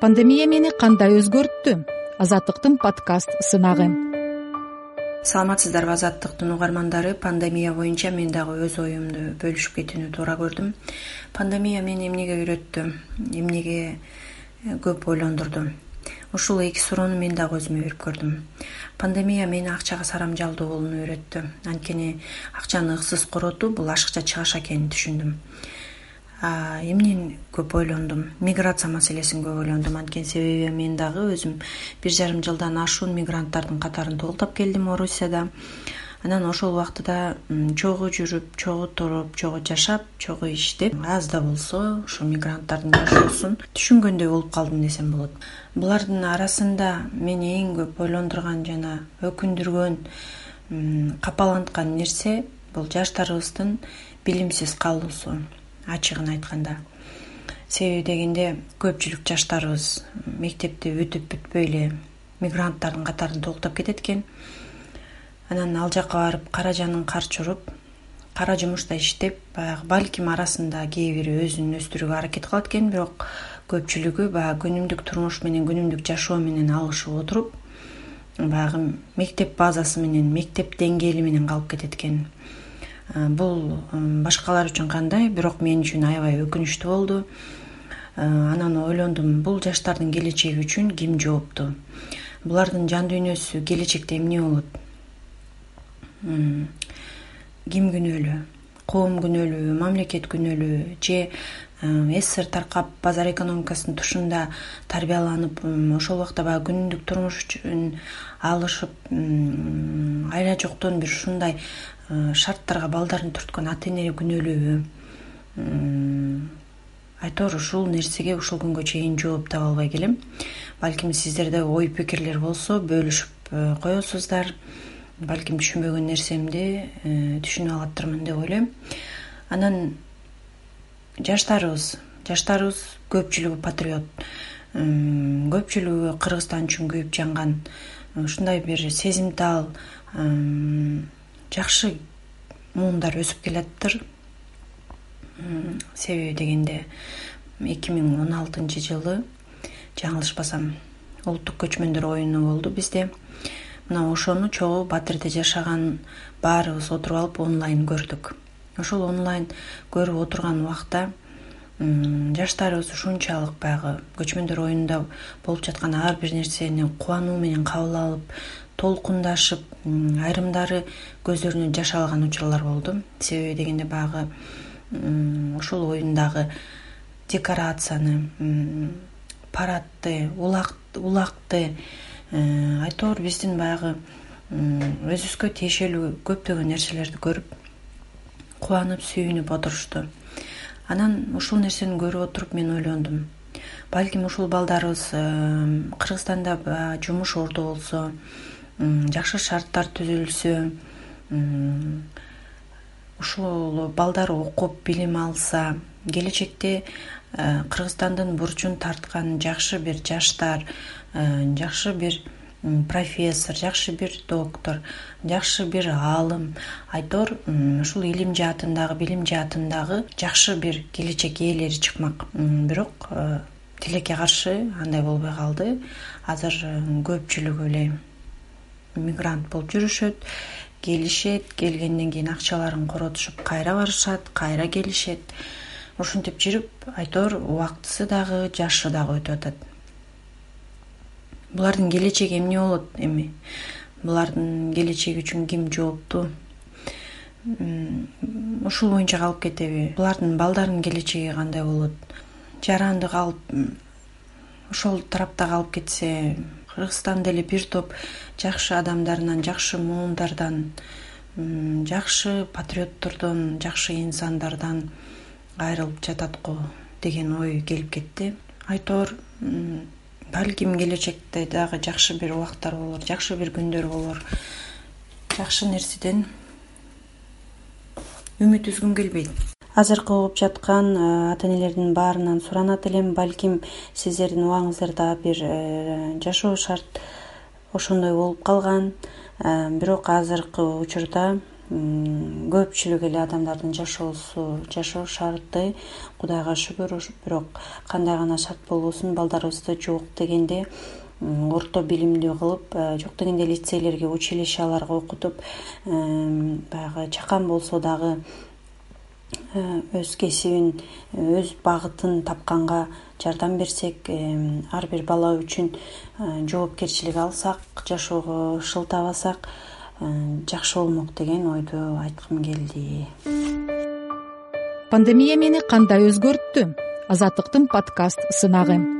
пандемия мени кандай өзгөрттү? Азаттыктын подкаст сынагы. Саламатсыздарбы азаттыктын угармандары. Пандемия боюнча мен дагы өз оюмду бөлүшүп кетүүнү туура көрдүм. Пандемия мени эмнеге үйрөттү? Эмнеге э, көп ойлондурду? Ушул эки суроону мен дагы өзүмө берип көрдүм. Пандемия мени акчага сарамжалдуу болууну үйрөттү. Анткени акчаны ыксыз коротуу бул ашыкча чыгыш экенин түшүндүм эмнени көп ойлондум. Миграция маселесин көп ойлондум. Анткени себеби мен дагы өзүм бир жарым жылдан ашуун мигранттардын катарын тогултап келдим орусияда анан ошол убактыда чогуу жүрүп чогуу туруп чогуу жашап чогуу иштеп аз да болсо ушул мигранттардын жашоосун түшүнгөндөй болуп калдым десем болот. Булардын арасында мени эң көп ойлондурган жана өкүндүргөн капаланткан нерсе бул жаштарыбыздын билимсиз калуусу ачыгын айтканда. Себеби дегенде көпчүлүк жаштарыбыз мектепти бүтүп бүтпөй эле мигранттардын катарын тогултап кетет экен анан ал жака барып кара жанын карчы уруп кара жумушта иштеп баягы балким арасында кээ бири өзүн өстүрүүгө аракет кылат экен бирок көпчүлүгү баягы күнүмдүк турмуш менен күнүмдүк жашоо менен алышып отуруп баягы мектеп базасы менен мектеп деңгээли менен калып кетет экен бул башкалар үчүн кандай бирок мен үчүн аябай өкүнүчтүү болду. Анан ойлондум бул жаштардын келечеги үчүн ким жоопту булардын жан дүйнөсү келечекте эмне болот? Ким күнөөлүү коом күнөөлүүбү мамлекет күнөөлүүбү же ссср таркап базар экономикасынын тушунда тарбияланып ошол убакта баягы күнүмдүк турмуш үчүн алышып айла жоктон бир ушундай Э, шарттарга балдарын түрткөн ата эне күнөөлүүбү айтор ушул нерсеге ушул күнгө чейин жооп таба албай келем. Балким сиздерде ой пикирлер болсо бөлүшүп э, коесуздар. Балким түшүнбөгөн нерсемди э, түшүнүп алаттырмын деп ойлойм. Анан жаштарыбыз жаштарыбыз көпчүлүгү патриот. Көпчүлүгү кыргызстан үчүн күйүп жанган ушундай бир сезимтал жакшы муундар өсүп келатыптыр. Себеби дегенде эки миң он алтынчы жылы жаңылышпасам улуттук көчмөндөр оюну болду бизде. Мына ошону чогуу батирде жашаган баарыбыз отуруп алып онлайн көрдүк. Ошол онлайн көрүп отурган убакта жаштарыбыз ушунчалык баягы көчмөндөр оюнунда болуп жаткан ар бир нерсени кубануу менен кабыл алып толкундашып айрымдары көздөрүнөн жаш алган учурлар болду. Себеби дегенде баягы ошол оюндагы декорацияны парадты улакты э, айтор биздин баягы өзүбүзгө тиешелүү көптөгөн нерселерди көрүп кубанып сүйүнүп отурушту анан ушул нерсени көрүп отуруп мен ойлондум. Балким ушул балдарыбыз э, кыргызстанда жумуш орто болсо жакшы шарттар түзүлсө ушул балдар окуп билим алса келечекте э, кыргызстандын бурчун тарткан жакшы бир жаштар э, жакшы бир профессор жакшы бир доктор жакшы бир аалым айтор ушул илим жаатындагы билим жаатындагы жакшы бир келечек ээлери чыкмак. Бирок э, тилекке каршы андай болбой калды. Азыр көпчүлүгү эле мигрант болуп жүрүшөт келишет келгенден кийин акчаларын коротушуп кайра барышат кайра келишет. Ушинтип жүрүп айтор убактысы дагы жашы дагы өтүп атат. Булардын келечеги эмне болот эми? Булардын келечеги үчүн ким жоопту ушул боюнча калып кетеби. Булардын балдарынын келечеги кандай болот? Жаранды калып ошол тарапта калып кетсе кыргызстан деле бир топ жакшы адамдарынан жакшы муундардан жакшы патриоттордон жакшы инсандардан айрылып жатат го деген ой келип кетти. Айтор балким келечекте дагы жакшы бир убактар болор жакшы бир күндөр болор. Жакшы нерседен үмүт үзгүм келбейт азыркы угуп жаткан э, ата энелердин баарынан суранат элем балким сиздердин убагыңыздарда бир э, жашоо шарт ошондой болуп калган. Э, бирок азыркы учурда көпчүлүк эле адамдардын жашоосу жашоо шарты кудайга шүгүр бирок кандай гана шарт болбосун балдарыбызды жок дегенде орто билимдүү кылып жок дегенде лицейлерге училищаларга окутуп баягы чакан болсо дагы өз кесибин өз багытын тапканга жардам берсек ар бир бала үчүн э, жоопкерчилик алсак жашоого шылтабасак жакшы болмок деген ойду айткым келди. Пандемия мени кандай өзгөрттү? Азаттыктын подкаст сынагы